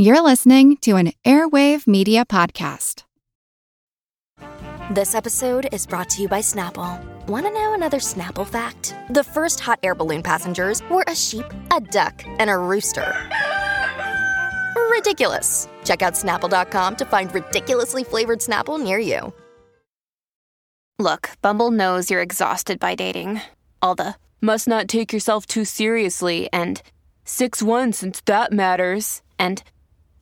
You're listening to an Airwave Media Podcast. This episode is brought to you by Snapple. Want to know another Snapple fact? The first hot air balloon passengers were a sheep, a duck, and a rooster. Ridiculous. Check out snapple.com to find ridiculously flavored Snapple near you. Look, Bumble knows you're exhausted by dating. All the must not take yourself too seriously and 6 1 since that matters. And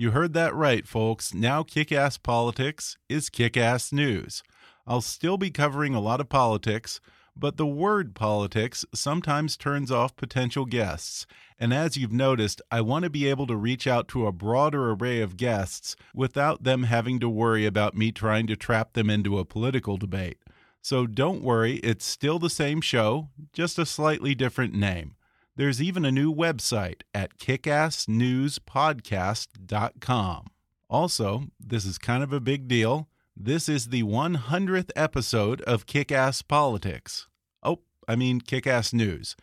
You heard that right, folks. Now, Kick Ass Politics is Kick Ass News. I'll still be covering a lot of politics, but the word politics sometimes turns off potential guests. And as you've noticed, I want to be able to reach out to a broader array of guests without them having to worry about me trying to trap them into a political debate. So don't worry, it's still the same show, just a slightly different name. There's even a new website at kickassnewspodcast.com. Also, this is kind of a big deal. This is the 100th episode of Kick Ass Politics. Oh, I mean Kick Ass News.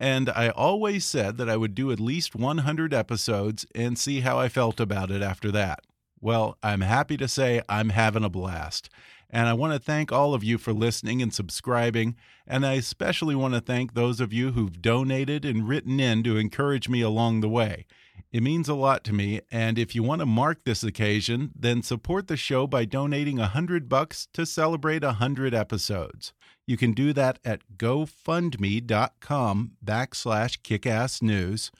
And I always said that I would do at least 100 episodes and see how I felt about it after that. Well, I'm happy to say I'm having a blast. And I want to thank all of you for listening and subscribing. And I especially want to thank those of you who've donated and written in to encourage me along the way. It means a lot to me, and if you want to mark this occasion, then support the show by donating a hundred bucks to celebrate a hundred episodes. You can do that at gofundme.com backslash kickassnews,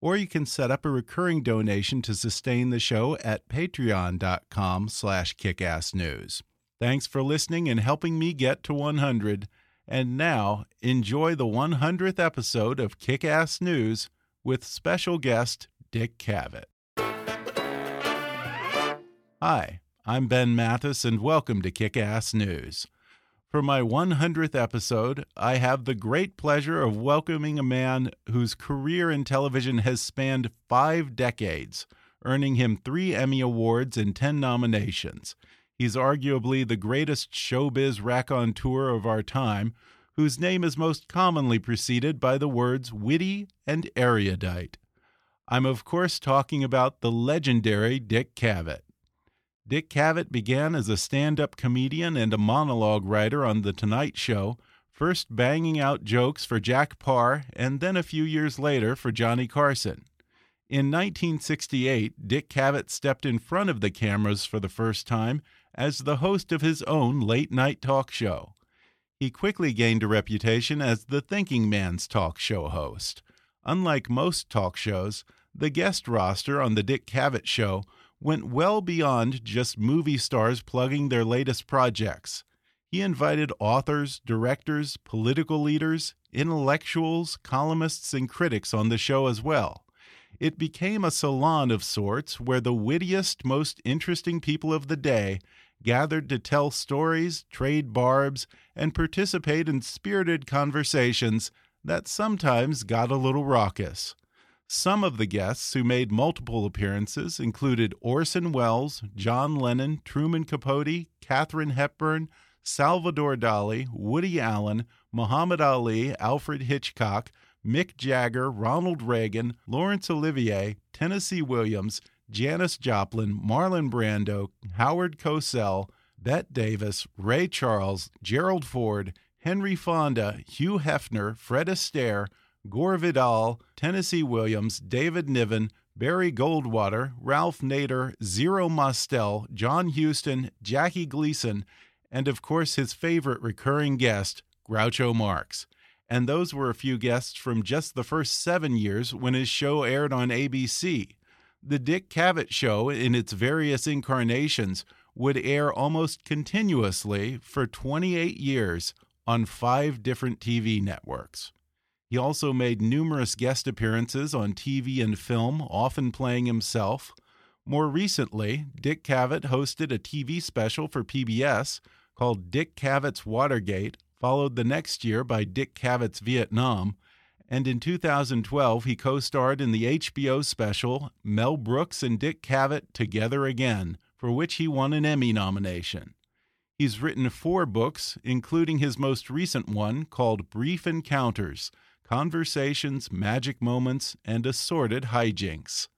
or you can set up a recurring donation to sustain the show at patreon.com slash kickassnews. Thanks for listening and helping me get to 100. And now, enjoy the 100th episode of Kick Ass News with special guest Dick Cavett. Hi, I'm Ben Mathis, and welcome to Kick Ass News. For my 100th episode, I have the great pleasure of welcoming a man whose career in television has spanned five decades, earning him three Emmy Awards and 10 nominations. He's arguably the greatest showbiz raconteur of our time, whose name is most commonly preceded by the words witty and erudite. I'm, of course, talking about the legendary Dick Cavett. Dick Cavett began as a stand up comedian and a monologue writer on The Tonight Show, first banging out jokes for Jack Paar and then a few years later for Johnny Carson. In 1968, Dick Cavett stepped in front of the cameras for the first time as the host of his own late night talk show. He quickly gained a reputation as the thinking man's talk show host. Unlike most talk shows, the guest roster on The Dick Cavett Show went well beyond just movie stars plugging their latest projects. He invited authors, directors, political leaders, intellectuals, columnists, and critics on the show as well. It became a salon of sorts where the wittiest, most interesting people of the day gathered to tell stories, trade barbs, and participate in spirited conversations that sometimes got a little raucous. Some of the guests who made multiple appearances included Orson Welles, John Lennon, Truman Capote, Katharine Hepburn, Salvador Dali, Woody Allen, Muhammad Ali, Alfred Hitchcock, Mick Jagger, Ronald Reagan, Laurence Olivier, Tennessee Williams, Janis Joplin, Marlon Brando, Howard Cosell, Bette Davis, Ray Charles, Gerald Ford, Henry Fonda, Hugh Hefner, Fred Astaire, Gore Vidal, Tennessee Williams, David Niven, Barry Goldwater, Ralph Nader, Zero Mostel, John Huston, Jackie Gleason, and of course his favorite recurring guest, Groucho Marx. And those were a few guests from just the first seven years when his show aired on ABC. The Dick Cavett Show, in its various incarnations, would air almost continuously for 28 years on five different TV networks. He also made numerous guest appearances on TV and film, often playing himself. More recently, Dick Cavett hosted a TV special for PBS called Dick Cavett's Watergate, followed the next year by Dick Cavett's Vietnam, and in 2012 he co starred in the HBO special Mel Brooks and Dick Cavett Together Again, for which he won an Emmy nomination. He's written four books, including his most recent one called Brief Encounters Conversations, Magic Moments, and Assorted Hijinks.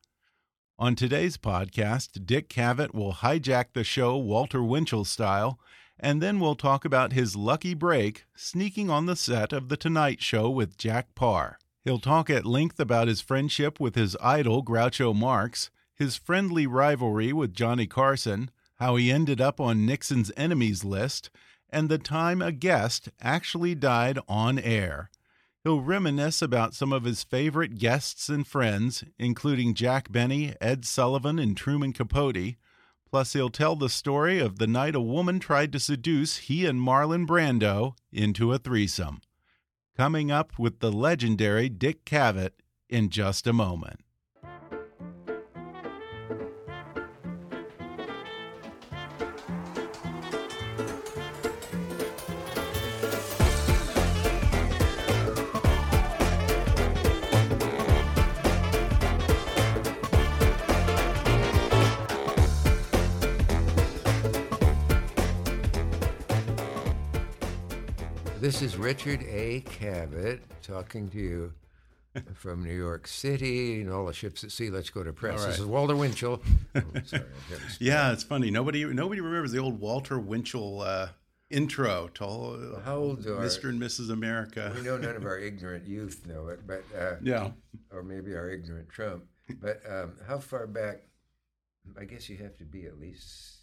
On today's podcast, Dick Cavett will hijack the show Walter Winchell style, and then we'll talk about his lucky break sneaking on the set of The Tonight Show with Jack Paar. He'll talk at length about his friendship with his idol Groucho Marx, his friendly rivalry with Johnny Carson, how he ended up on Nixon's enemies list, and the time a guest actually died on air. He'll reminisce about some of his favorite guests and friends, including Jack Benny, Ed Sullivan, and Truman Capote. Plus, he'll tell the story of the night a woman tried to seduce he and Marlon Brando into a threesome. Coming up with the legendary Dick Cavett in just a moment. This is Richard A. Cavett talking to you from New York City and all the ships at sea. Let's go to press. Right. This is Walter Winchell. Oh, sorry, I gotta speak. Yeah, it's funny. Nobody nobody remembers the old Walter Winchell uh, intro to all, How old are- Mr. and Mrs. America. We know none of our ignorant youth know it, but uh, Yeah. or maybe our ignorant Trump. But um, how far back? I guess you have to be at least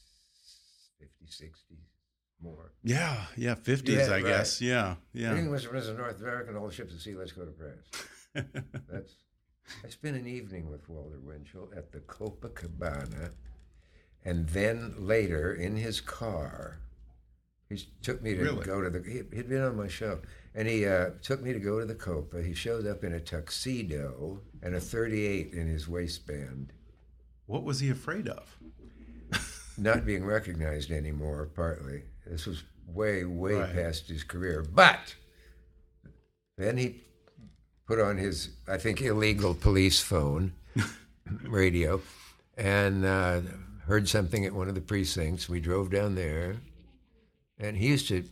50, 60, more. Yeah, yeah, 50s, Yeah, I right. guess. Yeah, Anything yeah. was was in North America and all the ships at sea. Let's go to press. That's. I spent an evening with Walter Winchell at the Copacabana, and then later in his car, he took me to Really? go to the. He, he'd been on my show, and he uh, took me to go to the Copa. He showed up in a tuxedo and a 38 in his waistband, What was he afraid of? not being recognized anymore. Partly, this was way, way Right. past his career, but then he put on his, I think, illegal police phone radio and uh, heard something at one of the precincts. We drove down there, and he used to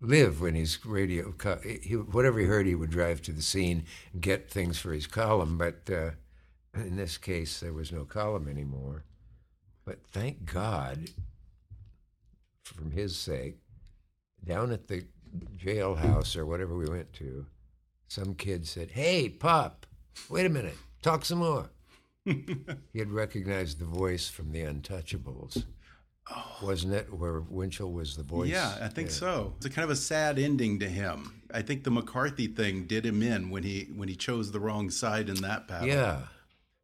live when his radio, co- he, whatever he heard, he would drive to the scene and get things for his column. But uh, in this case, there was no column anymore. But thank God, from his sake, down at the jailhouse or whatever we went to, some kid said, Hey, Pop, wait a minute, talk some more. he had recognized the voice from the Untouchables. Oh. Wasn't it where Winchell was the voice? Yeah, I think so. It's a kind of a sad ending to him. I think the McCarthy thing did him in when he when he chose the wrong side in that battle. Yeah.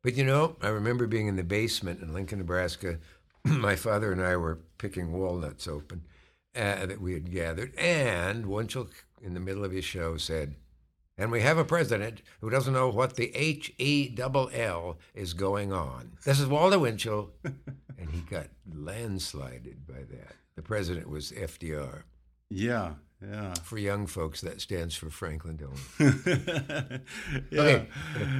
But you know, I remember being in the basement in Lincoln, Nebraska. My father and I were picking walnuts open uh, that we had gathered. And Winchell, in the middle of his show, said, and we have a president who doesn't know what the H E double L is going on. This is Walter Winchell. and he got landslided by that. The president was FDR. Yeah, yeah. For young folks, that stands for Franklin Delano. yeah. Okay.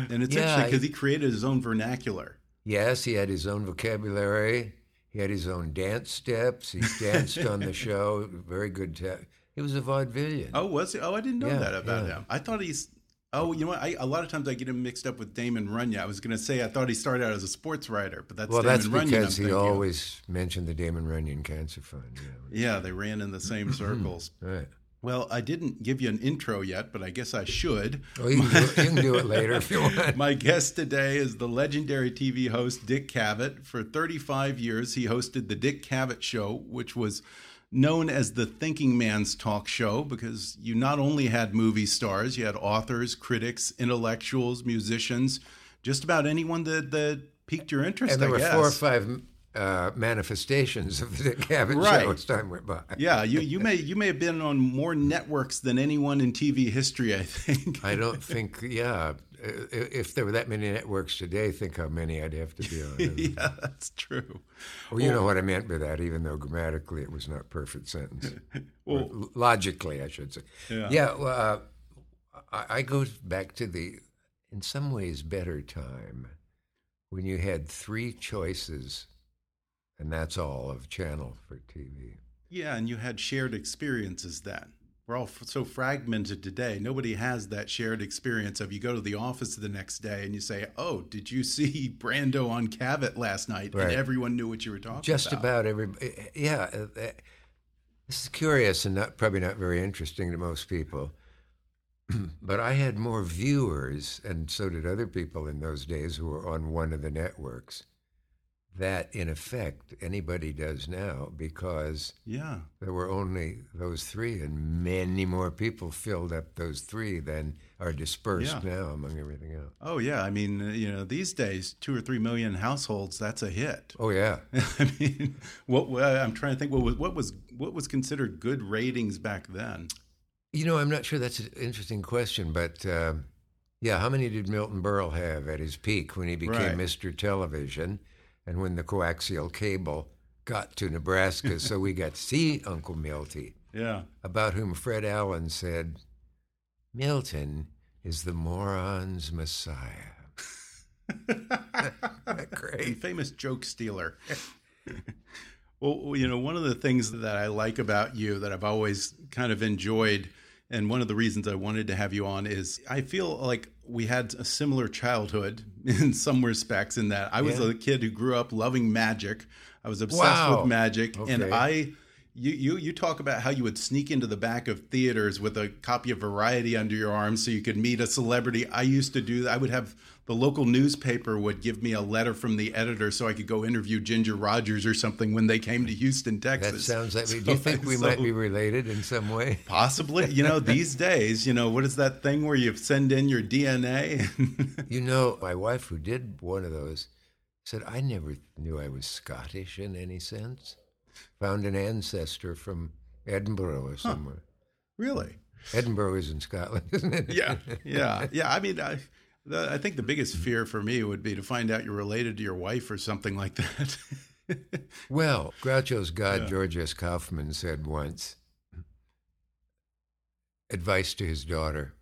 And it's Yeah, interesting because he created his own vernacular. Yes, he had his own vocabulary. He had his own dance steps. He danced on the show. Very good. Ta- he was a vaudevillian. Oh, was he? Oh, I didn't know Yeah, that about yeah. him. I thought he's. Oh, you know what? I, a lot of times I get him mixed up with Damon Runyon. I was going to say I thought he started out as a sports writer, but that's well, Damon that's Runyon. because I'm he thinking always mentioned the Damon Runyon Cancer Fund. Yeah. Yeah, they ran in the same circles. Right. Well, I didn't give you an intro yet, but I guess I should. Oh, you can, do it, you can do it later if you want. My guest today is the legendary TV host Dick Cavett. For 35 years, he hosted The Dick Cavett Show, which was known as the thinking man's talk show because you not only had movie stars, you had authors, critics, intellectuals, musicians, just about anyone that, that piqued your interest, and there I were guess. four or five uh, manifestations of the Dick Cavett Right. show as time went by. yeah, you, you may you may have been on more networks than anyone in TV history, I think. I don't think, yeah. if there were that many networks today, think how many I'd have to be on. yeah, that's true. Well, you know what I meant by that, even though grammatically it was not a perfect sentence. well, logically, I should say. Yeah. Yeah. Well, uh, I, I go back to the, in some ways, better time when you had three choices, and that's all of channel for TV. Yeah, and you had shared experiences then. We're all so fragmented today. Nobody has that shared experience of you go to the office the next day and you say, "Oh, did you see Brando on Cavett last night?" Right. And everyone knew what you were talking Just about. Just about everybody. Yeah. uh, uh, This is curious and not probably not very interesting to most people. but I had more viewers, and so did other people in those days who were on one of the networks. That, in effect, anybody does now because Yeah. there were only those three, and many more people filled up those three than are dispersed Yeah. now among everything else. Oh yeah. I mean, uh, you know, these days, two or three million households, that's a hit. Oh, yeah. I mean, what uh, I'm trying to think what was what was what was considered good ratings back then. You know, I'm not sure that's an interesting question, but uh, yeah, how many did Milton Berle have at his peak when he became Right. Mr. Television and when the coaxial cable got to Nebraska so we got to see Uncle Milty, Yeah. about whom Fred Allen said, Milton is the moron's messiah. Great. famous joke stealer. well, you know, one of the things that I like about you that I've always kind of enjoyed, and one of the reasons I wanted to have you on is I feel like we had a similar childhood in some respects, in that I was Yeah. a kid who grew up loving magic. I was obsessed Wow. with magic, and I. You, you you talk about how you would sneak into the back of theaters with a copy of Variety under your arm so you could meet a celebrity. I used to do that. I would have the local newspaper would give me a letter from the editor so I could go interview Ginger Rogers or something when they came to Houston, Texas. That sounds like. So do you think we so- might be related in some way? possibly? You know, these days, you know, what is that thing where you send in your DNA? You know, my wife, who did one of those, said, I never knew I was Scottish in any sense. Found an ancestor from Edinburgh or somewhere. really? Edinburgh is in Scotland, isn't it? Yeah, yeah, yeah. I mean, I, the, I think the biggest fear for me would be to find out you're related to your wife or something like that. Well, Groucho's God, George S. Kaufman, said once advice to his daughter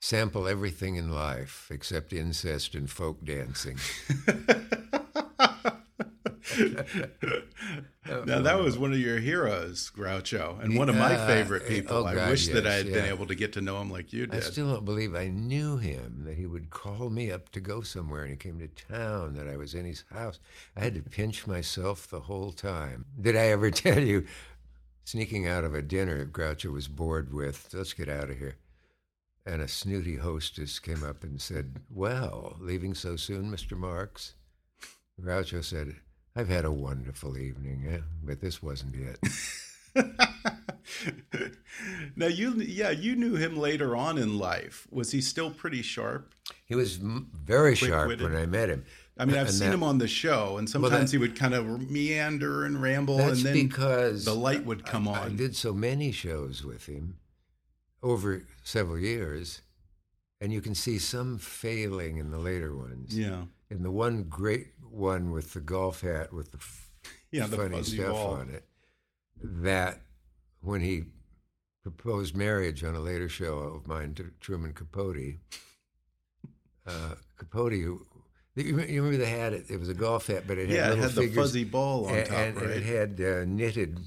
sample everything in life except incest and folk dancing. now that was one of your heroes, Groucho, and one of my favorite eh, people. oh, I God, wish that I yes, had been able to get to know him like you did. I still don't believe I knew him, that he would call me up to go somewhere and he came to town, that I was in his house. I had to pinch myself the whole time. Did I ever tell you, sneaking out of a dinner Groucho was bored with, let's get out of here. And a snooty hostess came up and said, Well, leaving so soon, Mr. Marx? Groucho said, I've had a wonderful evening, eh? but this wasn't it. now you, yeah, you knew him later on in life. Was he still pretty sharp? He was very sharp when I met him. I mean, I've And seen that- him on the show, and sometimes that- he would kind of meander and ramble, That's and then because the light would come I, I did so many shows with him over several years, and you can see some failing in the later ones. Yeah, In the one great one with the golf hat with the yeah, funny fuzzy stuff ball. on it, that when he proposed marriage on a later show of mine to Truman Capote, uh, Capote, who- you remember the hat? It, it was a golf hat, but it had Yeah, it little had the fuzzy ball on and, top, and right? it had uh, knitted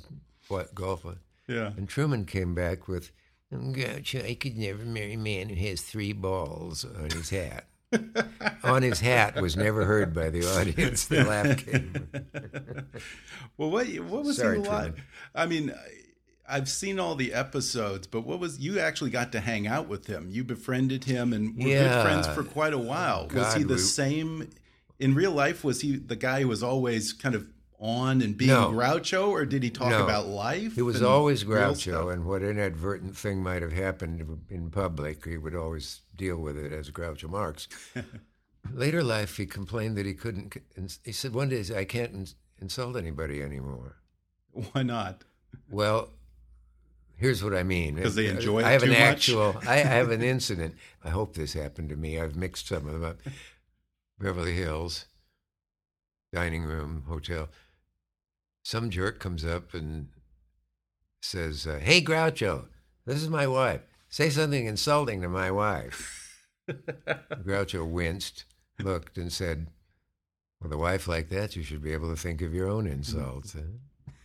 what golf on. Yeah, And Truman came back with, I could never marry a man who has three balls on his hat. On his hat was never heard by the audience. The laugh came. well, what what was Sorry, he like? I mean, I- I've seen all the episodes, but what was you actually got to hang out with him? You befriended him and were good friends for quite a while. was he the we- same in real life? Was he the guy who was always kind of on and being No. Groucho, or did he talk No. about life? He was always? Groucho, and what inadvertent thing might have happened in public, he would always deal with it as Groucho Marx. Later life, he complained that he couldn't. He said one day, "I can't insult anybody anymore." Why not? Well, Here's what I mean. 'Cause they enjoy it I have too an much? actual. I, I have an incident. I hope this happened to me. I've mixed some of them up. Beverly Hills, dining room, hotel. Some jerk comes up and says, uh, "Hey, Groucho, this is my wife. Say something insulting to my wife." Groucho winced, looked, and said, "With a wife like that, you should be able to think of your own insults."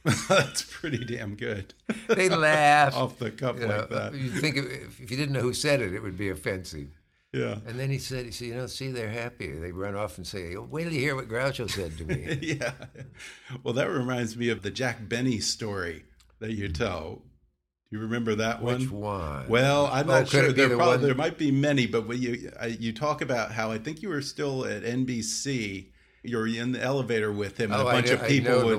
That's pretty damn good. They laugh. Off the cuff You know, like that. You think if, if you didn't know who said it, it would be offensive. Yeah. And then he said, "He said, you know, see, they're happy. They run off and say, oh, wait till you hear what Groucho said to me." yeah. Well, that reminds me of the Jack Benny story that you tell. Do you remember that one? Which one? Well, I'm Oh, not sure. There, the probably, one- there might be many, but when you I, you talk about how I think you were still at NBC. You're in the elevator with him, and Oh, a I bunch know- of I people know the would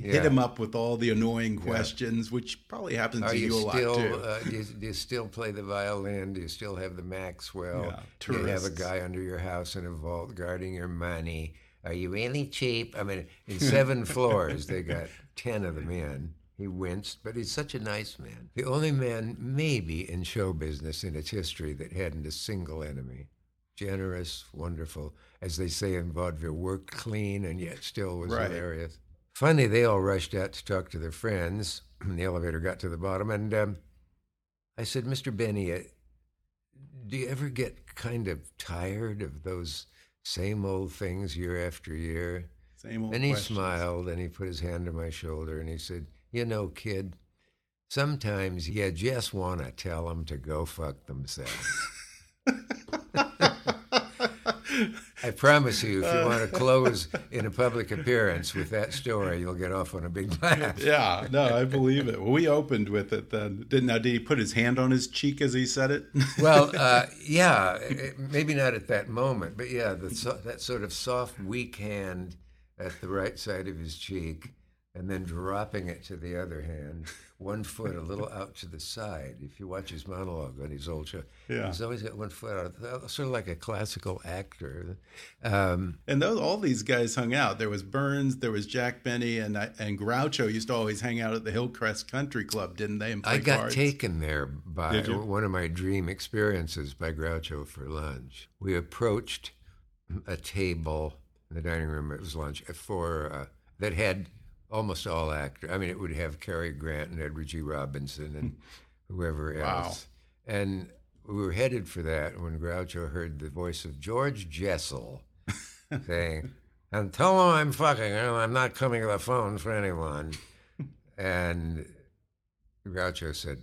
one. hit him up with all the annoying questions, which probably happens Are to you, you a lot too. Uh, do, you, do you still play the violin? Do you still have the Maxwell? Yeah, do you have a guy under your house in a vault guarding your money? Are you really cheap? I mean, in seven floors, they got ten of them in. He winced, but he's such a nice man. The only man, maybe, in show business in its history that hadn't a single enemy. Generous, wonderful, as they say in vaudeville, worked clean and yet still was Right. hilarious. Finally, they all rushed out to talk to their friends. the elevator got to the bottom, and um, I said, Mr. Benny, uh, do you ever get kind of tired of those same old things year after year? Same old And he questions. smiled and he put his hand on my shoulder and he said, You know, kid, sometimes you just want to tell them to go fuck themselves. I promise you, if you want to close in a public appearance with that story, you'll get off on a big laugh. Yeah, no, I believe it. Well, we opened with it then. Did now? Did he put his hand on his cheek as he said it? Well, uh, yeah, maybe not at that moment, but yeah, the, that sort of soft, weak hand at the right side of his cheek, and then dropping it to the other hand, one foot a little out to the side. If you watch his monologue on his old show, Yeah. he's always got one foot out, sort of like a classical actor. Um, and those, all these guys hung out. There was Burns, there was Jack Benny, and I, and Groucho used to always hang out at the Hillcrest Country Club, didn't they? I got cards? taken there by one of my dream experiences by Groucho for lunch. We approached a table in the dining room. It was lunch for uh, that had almost all actors. I mean, it would have Cary Grant and Edward G. Robinson and whoever Wow. else. And we were headed for that when Groucho heard the voice of George Jessel saying, "And tell him I'm fucking. and I'm not coming to the phone for anyone." And Groucho said,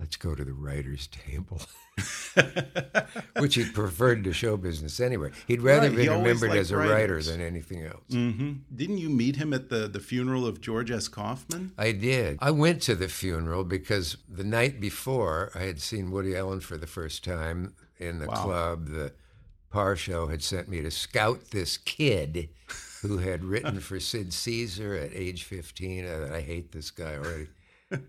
"Let's go to the writers' table," which he preferred to show business anyway. He'd rather Right, been remembered as a writer than anything else. hmm Didn't you meet him at the, the funeral of George S. Kaufman? I did. I went to the funeral because the night before I had seen Woody Allen for the first time in the Wow. club. The Paar Show had sent me to scout this kid who had written for Sid Caesar at age 15. Uh, I hate this guy already.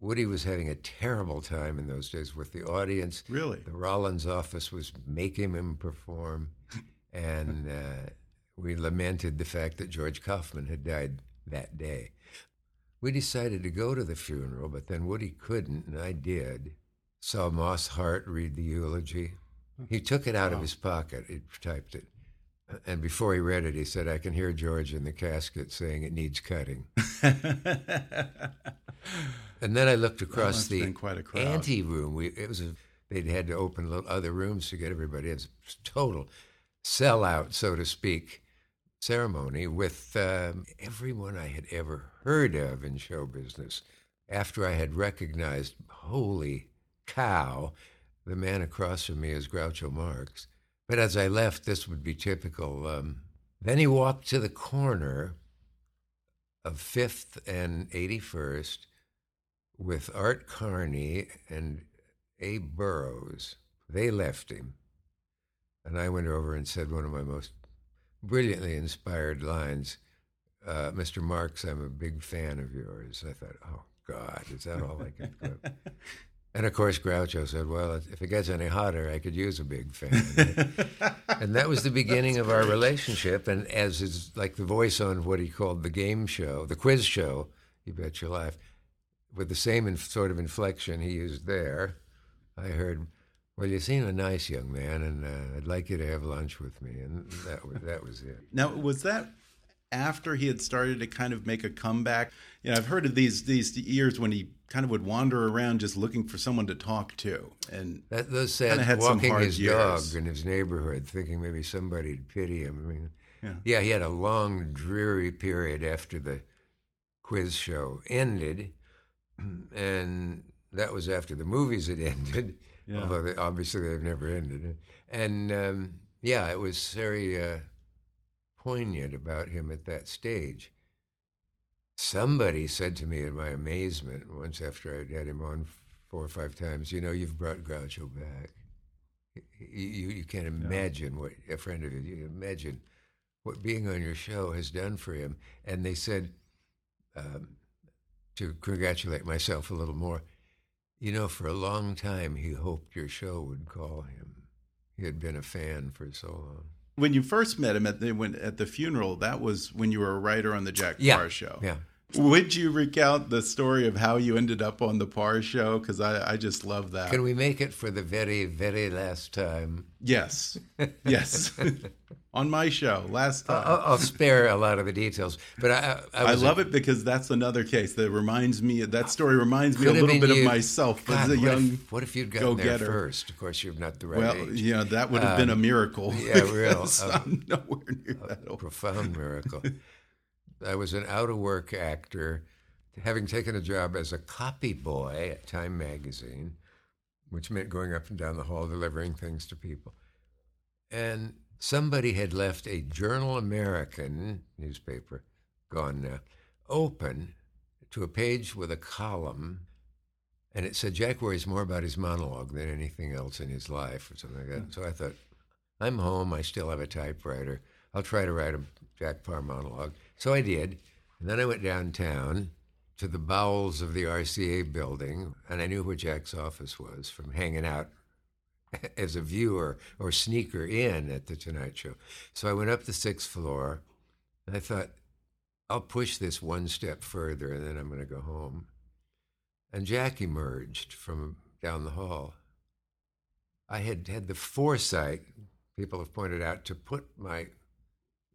Woody was having a terrible time in those days with the audience. Really? The Rollins office was making him perform, and uh, we lamented the fact that George Kaufman had died that day. We decided to go to the funeral, but then Woody couldn't, and I did. Saw Moss Hart read the eulogy. He took it out of his pocket. He typed it. And before he read it, he said, I can hear George in the casket saying it needs cutting. And then I looked across the been quite a ante room. We it was a, they'd had to open little other rooms to get everybody. It was a total sellout, so to speak, ceremony with um, everyone I had ever heard of in show business. After I had recognized, holy cow, the man across from me is Groucho Marx. But as I left, this would be typical. Um, then he walked to the corner of Fifth and 81st with Art Carney and Abe Burrows. They left him. And I went over and said one of my most brilliantly inspired lines uh, Mr. Marx, I'm a big fan of yours. I thought, oh, God, is that all I can put? And of course, Groucho said, "Well, if it gets any hotter, I could use a big fan." and that was the beginning of our relationship. And as is like the voice on what he called the game show, the quiz show, you bet your life. with the same inf- sort of inflection he used there, I heard, "Well, you seem a nice young man, and uh, I'd like you to have lunch with me." And that was that was it. Now, was that after he had started to kind of make a comeback? You know, I've heard of these these years when he kind of would wander around just looking for someone to talk to, and That, those sad had walking his years. dog in his neighborhood, thinking maybe somebody'd pity him. I mean, Yeah. yeah, he had a long, dreary period after the quiz show ended, and that was after the movies had ended. Yeah. Although they, obviously they've never ended. And um, yeah, it was very uh, poignant about him at that stage. Somebody said to me in my amazement once after I'd had him on four or five times, you know, you've brought Groucho back. You, you, can't imagine what a friend of his, you imagine what being on your show has done for him. And they said, um, to congratulate myself a little more, you know, for a long time he hoped your show would call him. He had been a fan for so long. When you first met him at the when, at the funeral, that was when you were a writer on the Jack Paar show. Yeah. Would you recount the story of how you ended up on the Paar show? Because I, I just love that. Can we make it for the very, very last time? Yes, yes. on my show last time. I'll, I'll spare a lot of the details, but I, I, I love it because that's another case that reminds me. That story reminds me a little bit you. of myself God, as a what young. If, what if you'd gotten there go-getter. first? Of course, you're not the right well, age. you know that would have been a miracle. yeah, real. Uh, I'm nowhere near that old. profound miracle. I was an out of work actor, having taken a job as a copy boy at Time magazine, which meant going up and down the hall delivering things to people. And somebody had left a Journal American newspaper, gone now, open to a page with a column. And it said Jack worries more about his monologue than anything else in his life, or something like that. Hmm. So I thought, I'm home. I still have a typewriter. I'll try to write a Jack Paar monologue. So I did. And then I went downtown to the bowels of the RCA building, and I knew where Jack's office was from hanging out as a viewer or sneaker in at the Tonight Show. So I went up the sixth floor, and I thought, I'll push this one step further, and then I'm going to go home. And Jack emerged from down the hall. I had had the foresight, people have pointed out, to put my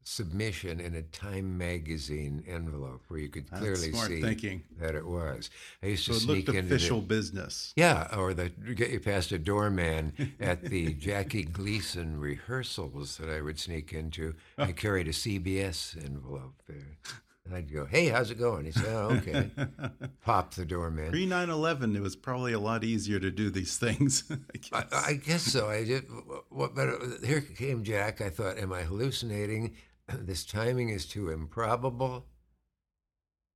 submission in a Time magazine envelope where you could clearly see thinking. that it was. I used So to it sneak looked into official the, business. yeah, or the get you past a doorman at the Jackie Gleason rehearsals that I would sneak into. I carried a CBS envelope there. And I'd go, "Hey, how's it going?" He said, "Oh, okay." Pop the doorman. Pre 9 11, it was probably a lot easier to do these things. I I, guess. I guess so. I did. What, but uh, here came Jack. I thought, am I hallucinating? This timing is too improbable.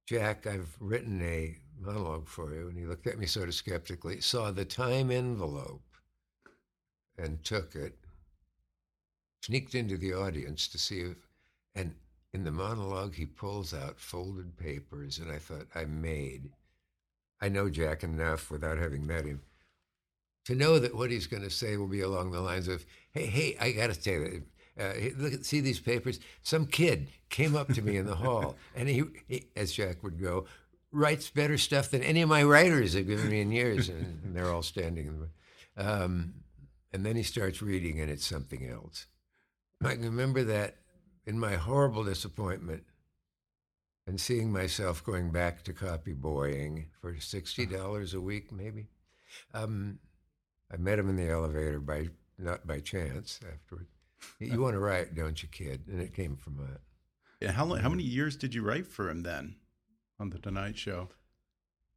Jack, I've written a monologue for you. And he looked at me sort of skeptically, saw the time envelope, and took it. Sneaked into the audience to see if, and in the monologue, he pulls out folded papers, and I thought, I'm made. I know Jack enough without having met him to know that what he's going to say will be along the lines of, "Hey, hey, I got to tell you, uh, look, see these papers. Some kid came up to me in the hall, and he, he, as Jack would go, writes better stuff than any of my writers have given me in years, and, and they're all standing. In the, um, and then he starts reading, and it's something else. I can remember that in my horrible disappointment. And seeing myself going back to copy boying for sixty dollars a week, maybe. Um, I met him in the elevator by not by chance afterward. You want to write, don't you, kid? And it came from that. Yeah, how, long, how many years did you write for him then on The Tonight Show?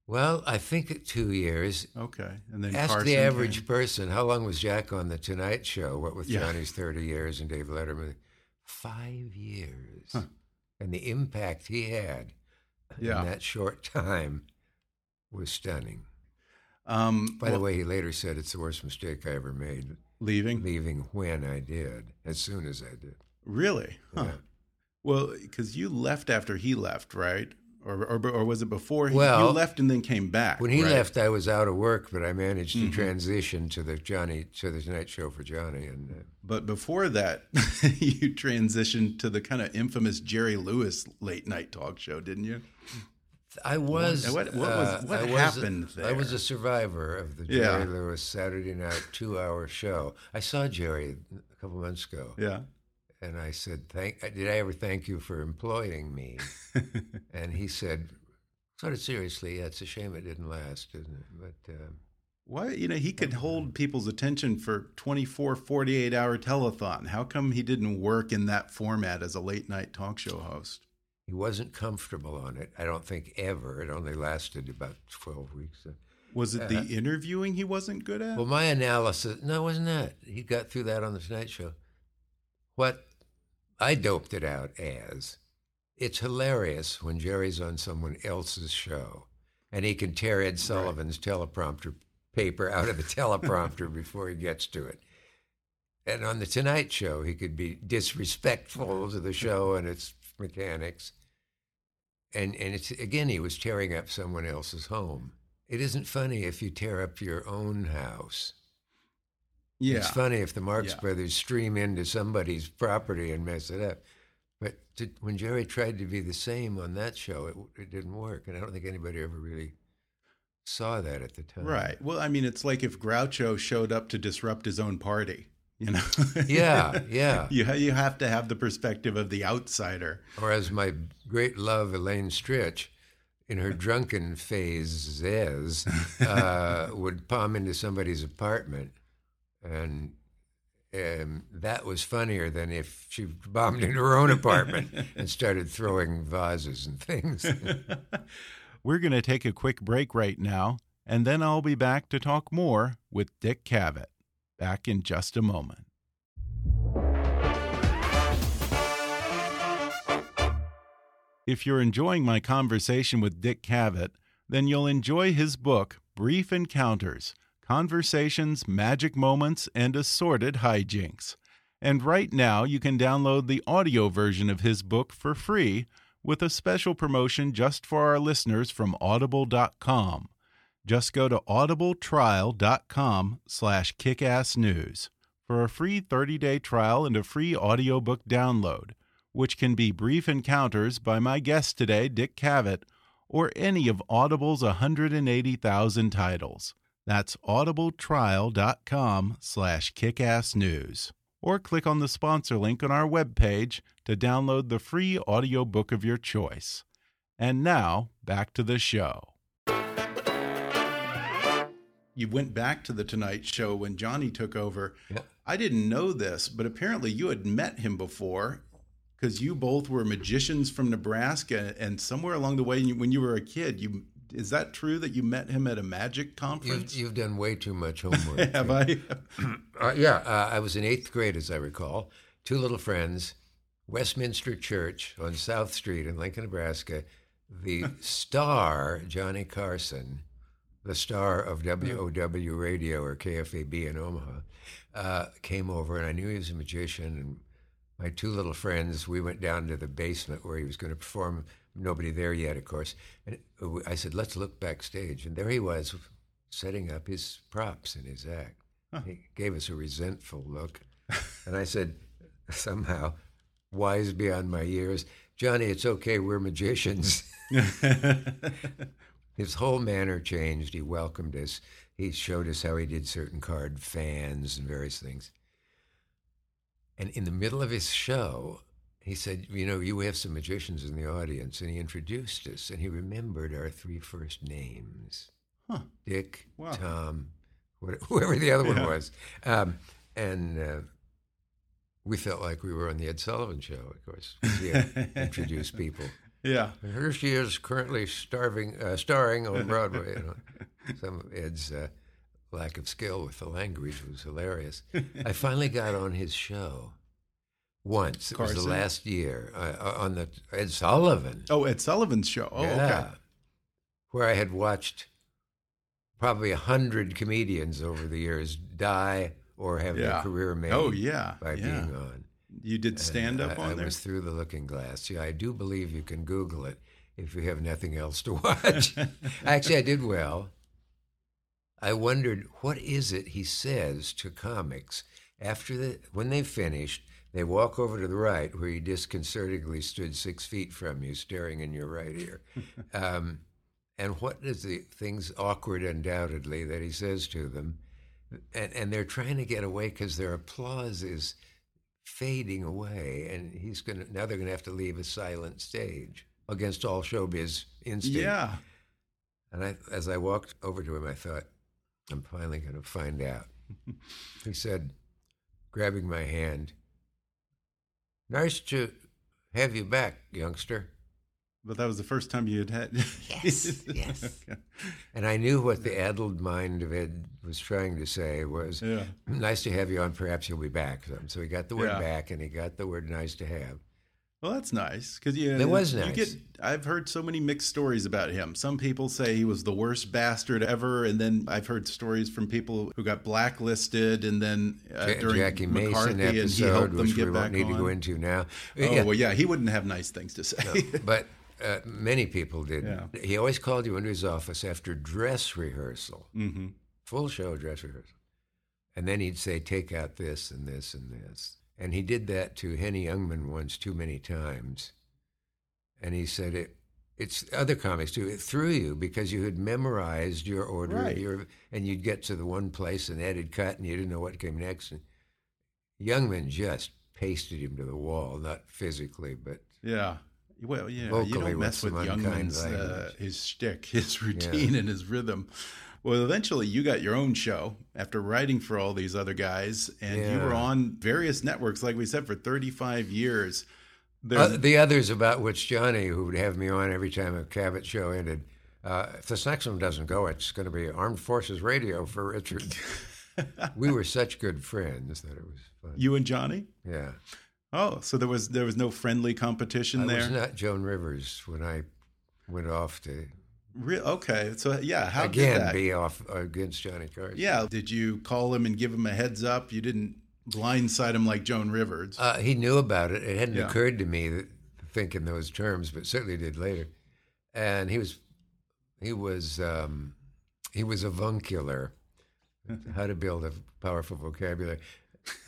Well, I think two years. Okay. And then Ask Carson the average came. person, how long was Jack on The Tonight Show? What with Yeah. Johnny's 30 years and Dave Letterman? Five years. Huh. And the impact he had Yeah. in that short time was stunning. Um, By the way, he later said it's the worst mistake I ever made, leaving? leaving when I did, as soon as I did. Really? Huh. Yeah. Well, because you left after he left, right? Or, or, or was it before he, Well, you left and then came back? When he right? left, I was out of work, but I managed to Mhm. transition to the Johnny to the Tonight Show for Johnny, and uh, But before that, you transitioned to the kind of infamous Jerry Lewis late night talk show, didn't you? I was. What- what was- uh, what I was- happened I was a survivor of the Yeah. Jerry Lewis Saturday night two-hour show. I saw Jerry a couple months ago, Yeah. and I said, "Thank. Did I ever thank you for employing me?" and he said, sort of seriously, "Yeah, it's a shame it didn't last, isn't it?" But uh, Why, you know, he could hold people's attention for 24, 48 hour telethon. How come he didn't work in that format as a late night talk show host? He wasn't comfortable on it. I don't think ever. It only lasted about twelve weeks. Was it the uh-huh. interviewing he wasn't good at? Well, my analysis, no, it wasn't that. He got through that on the Tonight Show. What I doped it out as, it's hilarious when Jerry's on someone else's show and he can tear Ed Sullivan's teleprompter paper out of the teleprompter before he gets to it. And on the Tonight Show, he could be disrespectful to the show and its mechanics. And and it's again, he was tearing up someone else's home. It isn't funny if you tear up your own house. yeah. It's funny if the Marx Yeah. Brothers stream into somebody's property and mess it up. But to, when Jerry tried to be the same on that show, it, it didn't work. And I don't think anybody ever really saw that at the time. Right. Well, I mean, it's like if Groucho showed up to disrupt his own party, you know? Yeah, yeah. you, ha- you have to have the perspective of the outsider. Or as my great love, Elaine Stritch, in her drunken phases, uh, would palm into somebody's apartment. And um, that was funnier than if she bombed into her own apartment and started throwing vases and things. We're going to take a quick break right now, and then I'll be back to talk more with Dick Cavett. Back in just a moment. If you're enjoying my conversation with Dick Cavett, then you'll enjoy his book, Brief Encounters Conversations, Magic Moments, and Assorted Hijinks. And right now, you can download the audio version of his book for free with a special promotion just for our listeners from audible.com. Just go to audibletrial.com slash kickassnews for a free 30-day trial and a free audiobook download, which can be Brief Encounters by my guest today, Dick Cavett, or any of Audible's 180,000 titles. That's audibletrial.com slash kickassnews. Or click on the sponsor link on our webpage to download the free audiobook of your choice. And now, back to the show. You went back to the Tonight Show when Johnny took over. Yep. I didn't know this, but apparently you had met him before because you both were magicians from Nebraska, and somewhere along the way, when you were a kid, you is that true that you met him at a magic You've, conference? you've done way too much homework. Have I? Uh, yeah, uh, I was in eighth grade, as I recall. Two little friends, Westminster Church on South Street in Lincoln, Nebraska. The star, Johnny Carson, the star of WOW Radio or KFAB in Omaha, uh, came over, and I knew he was a magician. And my two little friends, we went down to the basement where he was going to perform. Nobody there yet, of course. And I said, "Let's look backstage." And there he was, setting up his props in his act. He gave us a resentful look. And I said, somehow, wise beyond my years, Johnny, it's okay, we're magicians. His whole manner changed. He welcomed us. He showed us how he did certain card fans and various things. And in the middle of his show, he said, You know, you have some magicians in the audience. And he introduced us, and he remembered our three first names Huh. Dick, Wow. Tom, whoever the other one was. Um, and uh, we felt like we were on the Ed Sullivan Show, of course. He introduced people. Yeah. And here she is, currently starving, uh, starring on Broadway. You know. Some of Ed's uh, lack of skill with the language was hilarious. I finally got on his show once. It was the last year uh, on the Ed Sullivan. Oh, Ed Sullivan's show. Oh, okay. Where I had watched probably a hundred comedians over the years die or have Yeah. their career made Oh, yeah. by yeah. being on. You did stand up I, on I there? was through the looking glass. Yeah, I do believe you can Google it if you have nothing else to watch. Actually, I did well. I wondered what is it he says to comics after the when they finished. They walk over to the right, where he disconcertingly stood six feet from you, staring in your right ear. Um, and what is the things awkward, undoubtedly, that he says to them, and and they're trying to get away because their applause is fading away, and he's gonna now they're gonna have to leave a silent stage against all showbiz instinct. Yeah. And I, as I walked over to him, I thought, I'm finally going to find out. he said, grabbing my hand, Nice to have you back, youngster. But that was the first time you had had. Yes, yes. And I knew what the addled mind of Ed was trying to say was, Yeah. nice to have you on, perhaps you'll be back. So he got the word Yeah. back and he got the word nice to have. Well, that's nice because you. It was you nice. get. I've heard so many mixed stories about him. Some people say he was the worst bastard ever, and then I've heard stories from people who got blacklisted, and then uh, during Jackie McCarthy, Mason and he episode, helped them which we get won't need on. to go into now. Oh Yeah. well, yeah, he wouldn't have nice things to say. but uh, many people did. Yeah. He always called you into his office after dress rehearsal, hmm full show dress rehearsal, and then he'd say, "Take out this and this and this." And he did that to Henny Youngman once too many times, and he said it. It's other comics too. It threw you because you had memorized your order, Right. your, and you'd get to the one place and Ed had cut, and you didn't know what came next. And Youngman just pasted him to the wall, not physically, but Yeah. Well, yeah, you don't mess with Youngman's uh, his shtick, his routine, and his rhythm. Well, eventually, you got your own show after writing for all these other guys, and you were on various networks, like we said, for 35 years. Uh, the others about which Johnny, who would have me on every time a Cavett show ended, uh, if this next one doesn't go, it's going to be Armed Forces Radio for Richard. we were such good friends that it was fun. you and Johnny. yeah, Oh, so there was there was no friendly competition I there. was not Joan Rivers when I went off to Re- okay, so yeah, how did again that? be off against Johnny Carson. Yeah, did you call him and give him a heads up? You didn't blindside him like Joan Rivers. Uh, he knew about it. It hadn't Yeah. occurred to me that to think in those terms, but certainly did later. And he was, he was, um, he was avuncular. How to build a powerful vocabulary.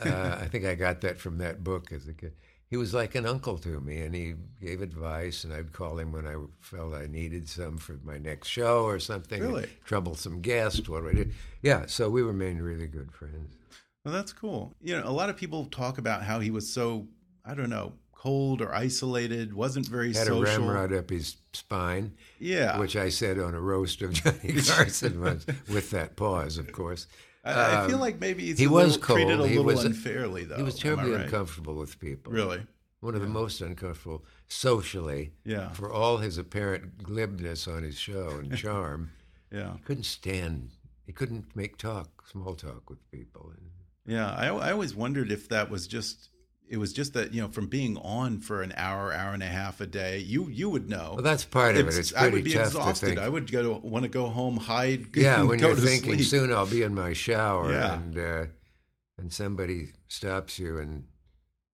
Uh, I think I got that from that book as a kid. He was like an uncle to me, and he gave advice, and I'd call him when I felt I needed some for my next show or something. Really? troublesome guest. What do I do? Yeah, so we remained really good friends. Well, that's cool. You know, a lot of people talk about how he was so, I don't know, cold or isolated, wasn't very Had a ramrod up his spine. Yeah. which I said on a roast of Johnny Carson once, with that pause, of course. I, I feel Um, like maybe he's he was little, treated a. He little was- unfairly, though. he was terribly right? uncomfortable with people. Really? One of the most uncomfortable socially. Yeah. For all his apparent glibness on his show and charm, Yeah. he couldn't stand. He couldn't make talk, small talk with people. Yeah. I, I always wondered if that was just, it was just that, you know, from being on for an hour, hour and a half a day, you you would know. well, that's part of it. It's I would be exhausted. I would go to, want to go home, hide, yeah, when go you're thinking sleep. soon I'll be in my shower, Yeah. and uh, and somebody stops you and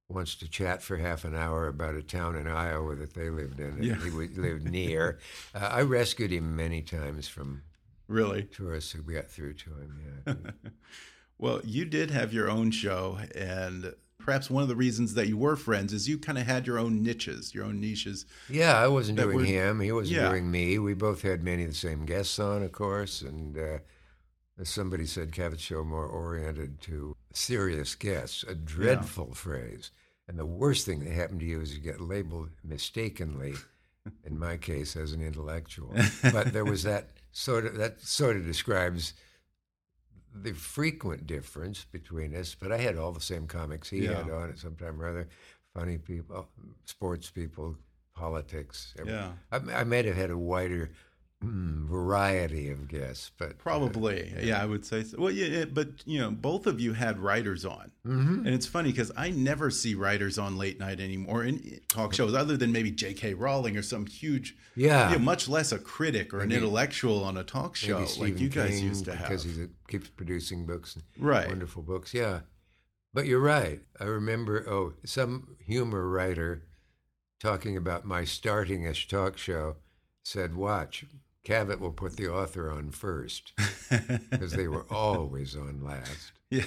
wants to chat for half an hour about a town in Iowa that they lived in, and Yeah. he would- lived near. Uh, I rescued him many times from Really? tourists who got through to him. Yeah, Well, you did have your own show, and perhaps one of the reasons that you were friends is you kind of had your own niches, your own niches. yeah. I wasn't doing were- him; he wasn't Yeah. doing me. We both had many of the same guests on, of course, and. Uh, as somebody said, Cavett Show more oriented to serious guests, a dreadful phrase. And the worst thing that happened to you is you get labeled mistakenly, in my case, as an intellectual. but there was that sort of that sort of describes the frequent difference between us. But I had all the same comics he Yeah. had on at some time or other, funny people, sports people, politics. Yeah. I, I might have had a wider mm, variety of guests, but uh, Probably, yeah, I would say. So. Well, yeah, yeah, but you know, both of you had writers on, Mhm. and it's funny because I never see writers on late night anymore in talk shows, other than maybe J.K. Rowling or some huge, Yeah. you know, much less a critic or an intellectual on a talk show maybe like you guys King, used to have. because he keeps producing books, Right. Wonderful books, yeah. But you're right. I remember, oh, some humor writer talking about my starting a talk show said, "Watch, Cavett will put the author on first because they were always on last." Yeah.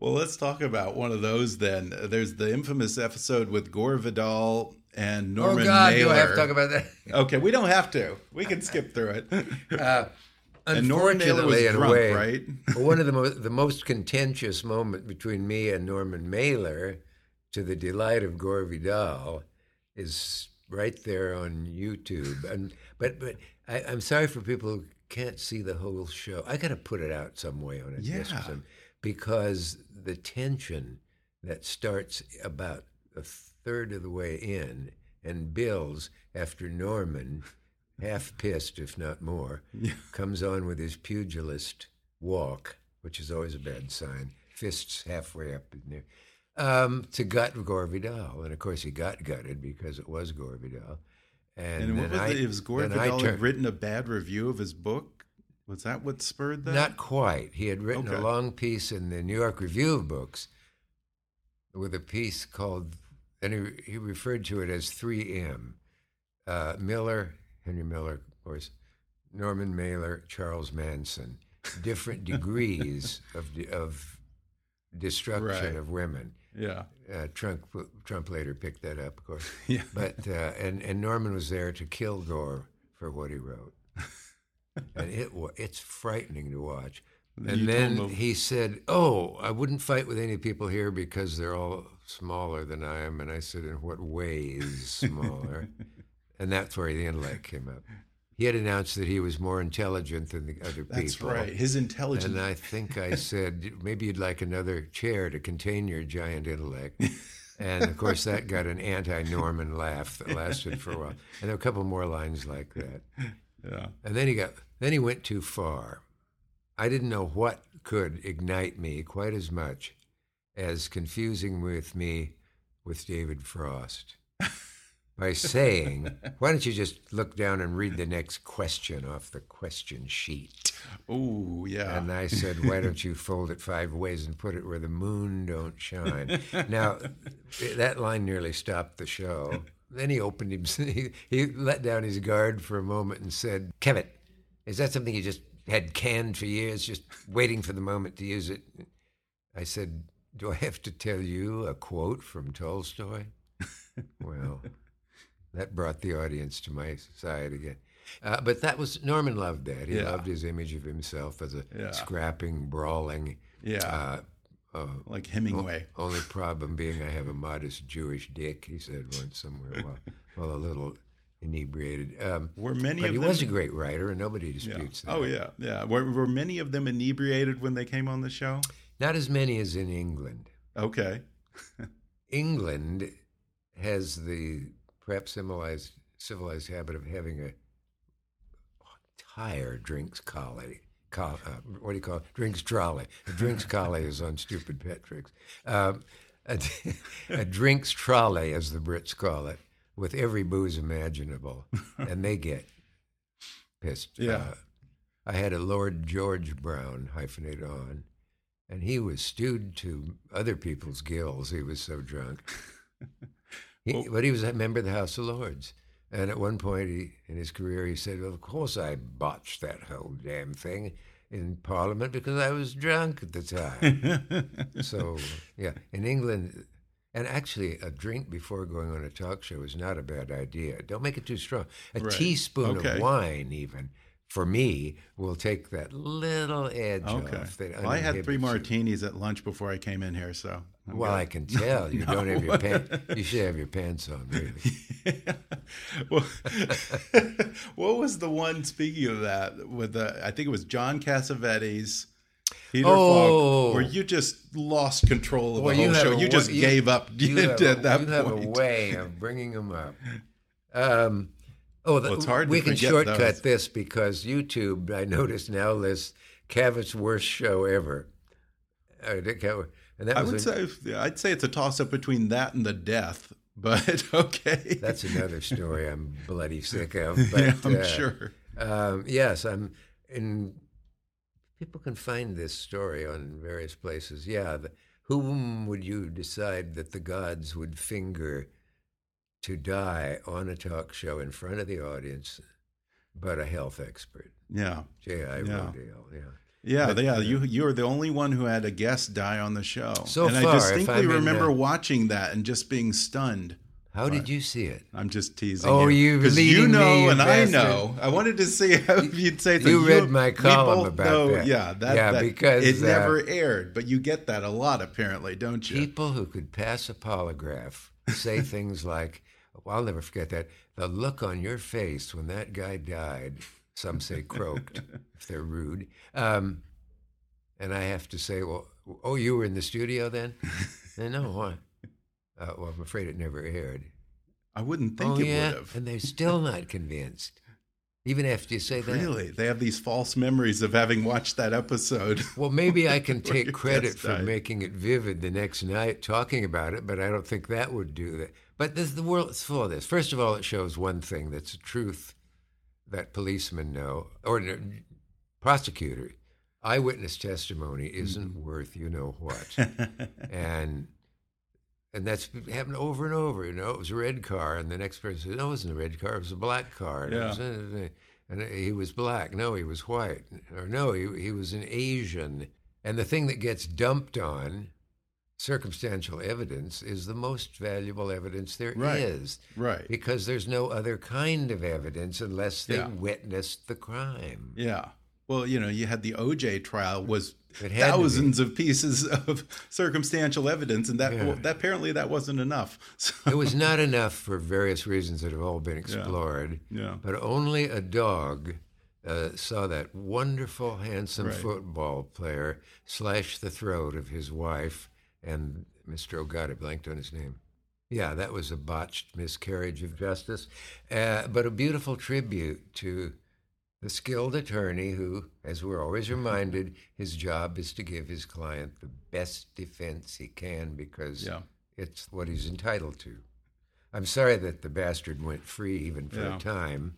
well, let's talk about one of those then. There's the infamous episode with Gore Vidal and Norman oh God, Mailer. do I have to talk about that? Okay, we don't have to. We can skip through it. Uh, and Norman Mailer was in drunk, way, right? one of the most the most contentious moment between me and Norman Mailer, to the delight of Gore Vidal, is right there on YouTube. And but but I, I'm sorry for people who can't see the whole show. I got to put it out some way on it, Yeah. because the tension that starts about a third of the way in and builds after Norman, half pissed if not more, comes on with his pugilist walk, which is always a bad sign, fists halfway up in there, um, to gut Gore Vidal. And of course, he got gutted because it was Gore Vidal. And, And what was I, it? Was Gore Vidal had written a bad review of his book. Was that what spurred that? Not quite. He had written Okay. a long piece in the New York Review of Books with a piece called, and he, he referred to it as 3M. Uh, Miller, Henry Miller, of course, Norman Mailer, Charles Manson, different degrees of, of destruction Right. of women. Yeah. Uh, Trump, Trump later picked that up, of course. Yeah. But uh, and and Norman was there to kill Gore for what he wrote, and it it's frightening to watch. And told then he said, "Oh, I wouldn't fight with any people here because they're all smaller than I am." And I said, "In what ways smaller?" and that's where the intellect came up. He had announced that he was more intelligent than the other people. That's right. His intelligence. And I think I said, maybe you'd like another chair to contain your giant intellect. And of course, that got an anti Norman laugh that lasted for a while. And there were a couple more lines like that. yeah. And then he got, then he went too far. I didn't know what could ignite me quite as much as confusing with me with David Frost by saying, Why don't you just look down and read the next question off the question sheet? Oh, yeah. And I said, "Why don't you fold it five ways and put it where the moon don't shine?" now, that line nearly stopped the show. Then he opened him. He, he let down his guard for a moment and said, "Kevin, is that something you just had canned for years, just waiting for the moment to use it?" I said, "Do I have to tell you a quote from Tolstoy?" well, that brought the audience to my side again. Uh, but that was Norman loved that. He Yeah. loved his image of himself as a Yeah. scrapping, brawling. yeah. Uh, uh, like Hemingway. only problem being I have a modest Jewish dick. He said once somewhere while, while a little inebriated. Um, Were many but he was a great writer, and nobody yeah. disputes that. Oh, yeah. Yeah. Were, were many of them inebriated when they came on the show? Not as many as in England. Okay. England has the perhaps civilized civilized habit of having a entire drinks collie. Co- uh, what do you call it? Drinks trolley. A drinks collie is on stupid pet tricks. Um, a, a drinks trolley, as the Brits call it, with every booze imaginable, and they get pissed. Yeah. Uh, I had a Lord George Brown hyphenate on, and he was stewed to other people's gills. He was so drunk. He, but he was a member of the House of Lords. And at one point he, in his career, he said, Well, of course I botched that whole damn thing in Parliament because I was drunk at the time. so, yeah, in England, and actually, a drink before going on a talk show is not a bad idea. Don't make it too strong. A Right. teaspoon Okay. of wine, even, for me, will take that little edge Okay. off. That Well, I had three uninhibits you. martinis at lunch before I came in here, so. I'm Well. I can tell you don't have your pants. You should have your pants on, really. well, what was the one? Speaking of that, with the I think it was John Cassavetes, Peter Oh. Falk, where you just lost control of Well, the whole have show. You just gave up You have, at that you have a way of bringing them up. Um, oh, the, Well, it's hard we can shortcut those. this because YouTube, I notice now, lists Cavett's worst show ever. Uh, and that I would a- say I'd say it's a toss up between that and the death, but okay. that's another story I'm bloody sick of. But, yeah, I'm uh, sure. Um, yes, I'm. And people can find this story on various places. Yeah, the, whom would you decide that the gods would finger to die on a talk show in front of the audience, but a health expert, Yeah, J.I. Yeah. Rodale. Yeah. Yeah, But, yeah. uh, You you were the only one who had a guest die on the show. So and far, I distinctly I'm remember uh, watching that and just being stunned. How did you see it? I'm just teasing. Oh, you because you leading know me, you and I know. I wanted to see if you'd say. You that read my column about know- that. Yeah, that, Yeah, that- because, it uh, never aired, but you get that a lot apparently, don't you? People who could pass a polygraph say things like, well, I'll never forget that. The look on your face when that guy died, some say croaked, if they're rude. Um, and I have to say, well, oh, you were in the studio then? They no, why? Uh, well, I'm afraid it never aired. I wouldn't think oh, it yeah? would have. And they're still not convinced, even after you say that. Really, they have these false memories of having watched that episode. Well, maybe I can take credit for died. making it vivid the next night, talking about it, but I don't think that would do that. But this, the world is full of this. First of all, it shows one thing that's a truth that policemen know, or prosecutor. Eyewitness testimony isn't Mm-hmm. worth you know what, and and that's happened over and over. You know, it was a red car, and the next person said, "No, it wasn't a red car; it was a black car." And, Yeah. was, uh, and he was black. No, he was white. Or no, he he was an Asian. And the thing that gets dumped on circumstantial evidence is the most valuable evidence there is, Right. Right. because there's no other kind of evidence unless they Yeah. witnessed the crime. Yeah. Well, you know, you had the OJ trial was It had to be. thousands of pieces of circumstantial evidence, and that, Yeah. well, that apparently that wasn't enough. So, It was not enough for various reasons that have all been explored. Yeah. But only a dog uh, saw that wonderful, handsome Right. football player slash the throat of his wife and Mr. Oh God, I blanked on his name. Yeah, that was a botched miscarriage of justice, uh, but a beautiful tribute to the skilled attorney who, as we're always reminded, his job is to give his client the best defense he can because Yeah. it's what he's entitled to. I'm sorry that the bastard went free even for Yeah. a time.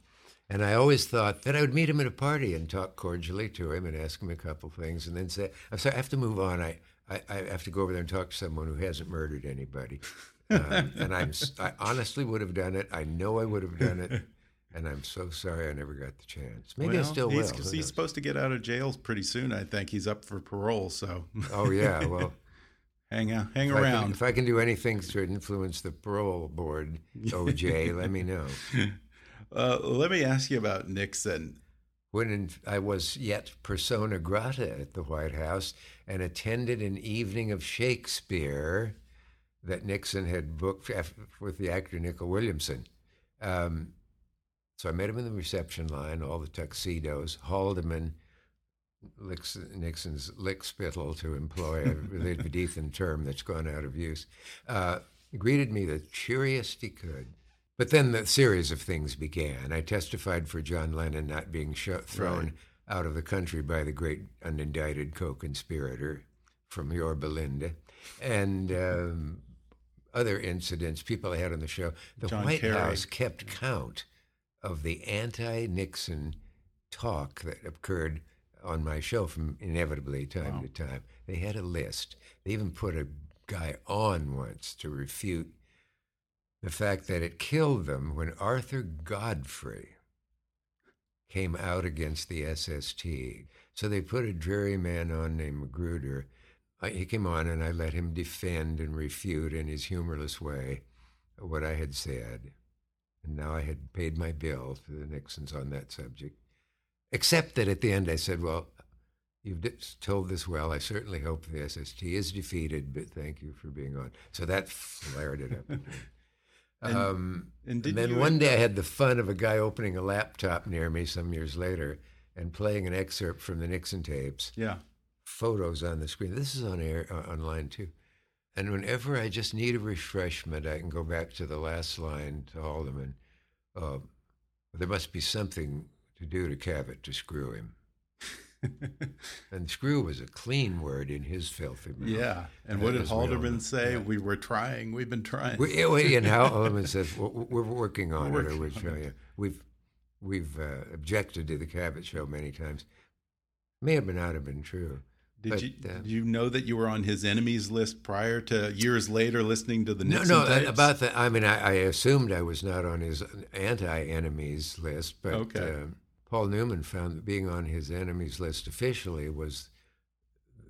And I always thought that I would meet him at a party and talk cordially to him and ask him a couple things and then say, I'm sorry, I have to move on. I, I, I have to go over there and talk to someone who hasn't murdered anybody. Um, and I'm, I honestly would have done it. I know I would have done it. And I'm so sorry I never got the chance. Maybe I still will. he's, Who 'cause knows? he's supposed to get out of jail pretty soon. I think he's up for parole. So Oh, yeah. Well, hang out, hang if I, can, around. if I can do anything to influence the parole board, OJ, let me know. Uh, let me ask you about Nixon. When in, I was yet persona grata at the White House and attended an evening of Shakespeare that Nixon had booked with the actor Nicol Williamson. Um, so I met him in the reception line, all the tuxedos, Haldeman, licks, Nixon's lickspittle to employ a Elizabethan term that's gone out of use, uh, greeted me the cheeriest he could. But then the series of things began. I testified for John Lennon not being sho- thrown Right. out of the country by the great unindicted co-conspirator from Yorba Linda. and um, other incidents people I had on the show. The John White Kerry. House kept count of the anti-Nixon talk that occurred on my show from inevitably time Wow. to time. They had a list. They even put a guy on once to refute the fact that it killed them when Arthur Godfrey came out against the SST. So they put a dreary man on named Magruder. I, he came on, and I let him defend and refute in his humorless way what I had said. And now I had paid my bill to the Nixons on that subject. Except that at the end I said, Well, you've told this well. I certainly hope the SST is defeated, but thank you for being on. So that flared it up. And- um, and and then one day I had the fun of a guy opening a laptop near me some years later and playing an excerpt from the Nixon tapes Yeah. photos on the screen. This is on air uh, online too. And whenever I just need a refreshment, I can go back to the last line to Haldeman. Uh, there must be something to do to Cavett to screw him. And screw was a clean word in his filthy mouth. Yeah. And That what did. Haldeman say? Yeah. We were trying. We've been trying. We, we- and how Haldeman says "We're- we're working on We're it. Or we're working on showing you. We've we've uh, objected to the Cavett show many times. May have been not have been true. Did but, you uh, did you know that you were on his enemies list prior to years later listening to the No, Nixon no, uh, tapes? about that. I mean, I, I assumed I was not on his anti-enemies list, but Okay. uh, Paul Newman found that being on his enemies list officially was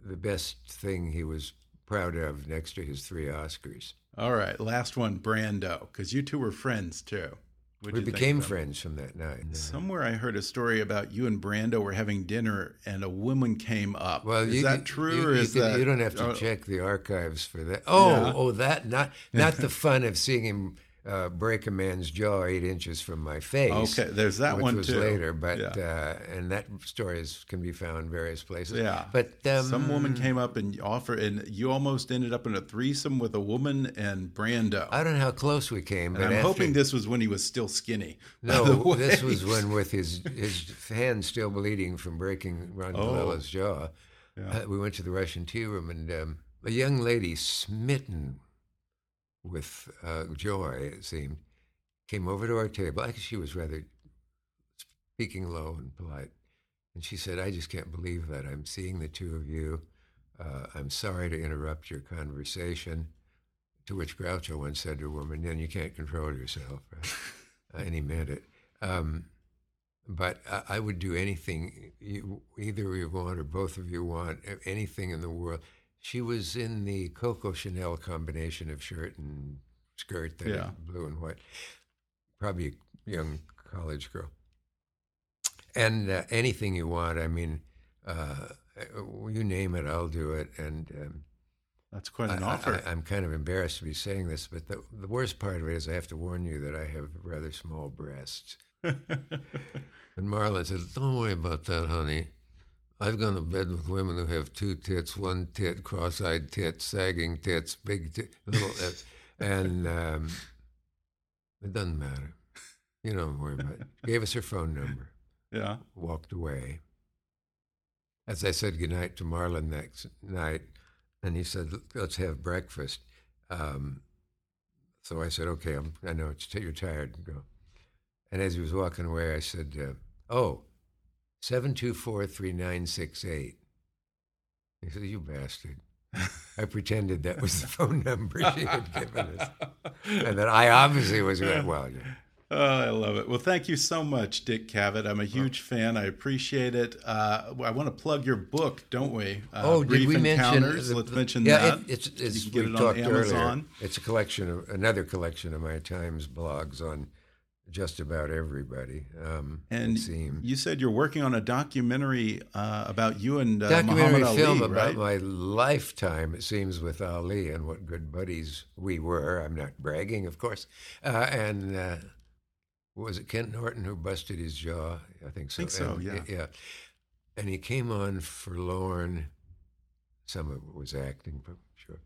the best thing he was proud of next to his three Oscars. All right, last one, Brando, because you two were friends too. What'd we became friends from that night. Somewhere I heard a story about you and Brando were having dinner, and a woman came up. Well, is you, that true, you, or you is can, that you don't have to oh, check the archives for that? Oh, Yeah. oh, that not not the fun of seeing him uh, break a man's jaw eight inches from my face. Okay, there's that which one was too. later, but Yeah. uh, and that story is, can be found various places. Yeah, but um, some woman came up and offered, and you almost ended up in a threesome with a woman and Brando. I don't know how close we came, and I'm after- hoping this was when he was still skinny. No, this was when, with his his hand still bleeding from breaking Ron Oh. Jaw, Yeah. uh, we went to the Russian tea room, and um, a young lady, smitten with uh, joy, it seemed, came over to our table. Actually, she was rather speaking low and polite, and she said, "I just can't believe that I'm seeing the two of you. Uh, I'm sorry to interrupt your conversation." To which Groucho once said to a woman, "Then you can't control yourself." Right? And he meant it. Um, but I, I would do anything you, either you want or both of you want, anything in the world. She was in the Coco Chanel combination of shirt and skirt, that Yeah. blue and white. Probably a young college girl. And uh, anything you want, I mean, uh, you name it, I'll do it. And um, That's quite an I, offer. I, am kind of embarrassed to be saying this, but the, the worst part of it is I have to warn you that I have rather small breasts. And Marlon said, Don't worry about that, honey. I've gone to bed with women who have two tits, one tit, cross eyed tits, sagging tits, big tit, little. Uh, and um, it doesn't matter. You don't worry about it. Gave us her phone number, yeah. walked away. As I said goodnight to Marlon next night, and he said, Let's have breakfast. Um, so I said, Okay, I'm, I know it's, you're tired. Go. And as he was walking away, I said, uh, Oh, 724 3968. He said, You bastard. I pretended that was the phone number she had given us. And that I obviously was going, Well, yeah. Oh, I love it. Well, thank you so much, Dick Cavett. I'm a huge fan. I appreciate it. Uh, I want to plug your book, don't we? Uh, oh, did Brief we mention? The- Let's mention yeah, that. It, it's, You can get we it on talked Amazon. earlier. It's a collection of another collection of my Times blogs on just about everybody. Um, And you said you're working on a documentary uh, about you and uh, documentary Muhammad film Ali, about right? my lifetime, it seems, with Ali and what good buddies we were. I'm not bragging, of course. Uh, and uh, was it Ken Norton who busted his jaw? I think so. think so, And- yeah. Yeah. And he came on forlorn. Some of it was acting, but sure.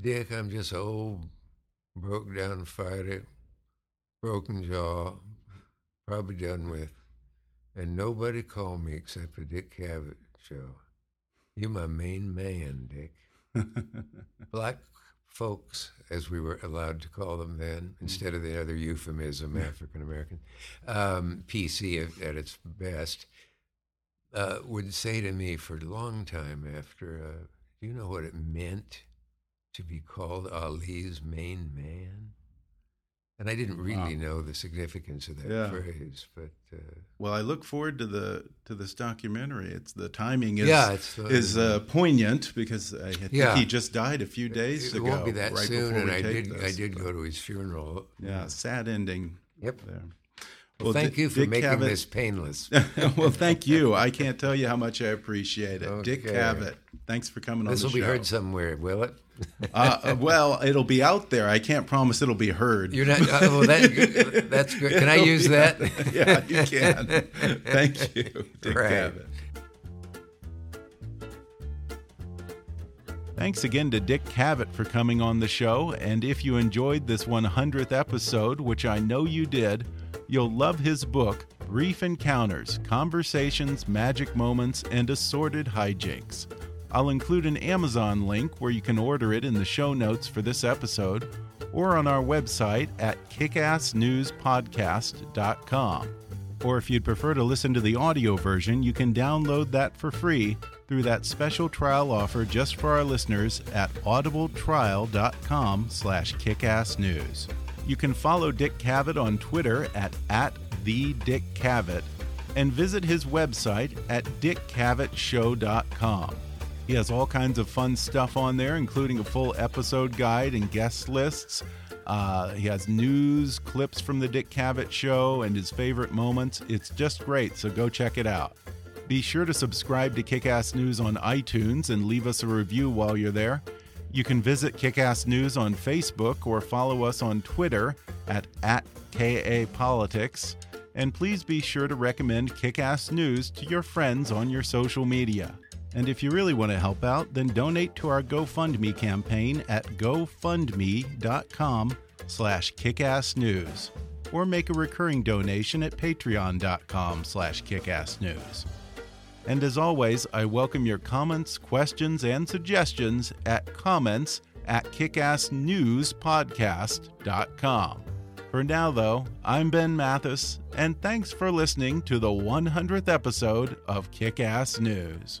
Dick, I'm just old, broke down fighter, broken jaw, probably done with. And nobody called me except for Dick Cavett show. You're my main man, Dick. Black folks, as we were allowed to call them then, instead of the other euphemism, African American, um, PC at, at its best, uh, would say to me for a long time after, uh, do you know what it meant to be called Ali's main man? And I didn't really know the significance of that Yeah. phrase, but uh, Well, I look forward to the to this documentary. It's the timing is Yeah, it's the- is uh, poignant because I think Yeah. he just died a few days it ago. won't be that right soon. And I take did, I did but- go to his funeral. Yeah, sad ending. Yep. There. Well, thank Dick- you for Dick making Cavett- this painless. well, thank you. I can't tell you how much I appreciate it. Dick Okay. Cavett, thanks for coming on the show. This will be heard somewhere, will it? uh, uh, well, it'll be out there. I can't promise it'll be heard. You're not. Uh, well, that, that's good. Can I use that? Yeah, you can. Thank you, Dick Right. Cavett. Thanks again to Dick Cavett for coming on the show. And if you enjoyed this 100th episode, which I know you did, you'll love his book, Brief Encounters Conversations, Magic Moments, and Assorted Hijinks. I'll include an Amazon link where you can order it in the show notes for this episode or on our website at kickassnewspodcast.com. Or if you'd prefer to listen to the audio version, you can download that for free through that special trial offer just for our listeners at audibletrial.com slash kickassnews. You can follow Dick Cavett on Twitter at, at the Dick Cavett and visit his website at dickcavettshow.com. He has all kinds of fun stuff on there, including a full episode guide and guest lists. Uh, he has news, clips from the Dick Cavett show, and his favorite moments. It's just great, so go check it out. Be sure to subscribe to Kickass News on iTunes and leave us a review while you're there. You can visit Kickass News on Facebook or follow us on Twitter at, at KAPolitics. And please be sure to recommend Kickass News to your friends on your social media. And if you really want to help out, then donate to our GoFundMe campaign at gofundme.com slash kickassnews or make a recurring donation at patreon.com slash kickassnews. And as always, I welcome your comments, questions, and suggestions at comments at kickassnewspodcast.com. For now, though, I'm Ben Mathis, and thanks for listening to the 100th episode of Kick Ass News.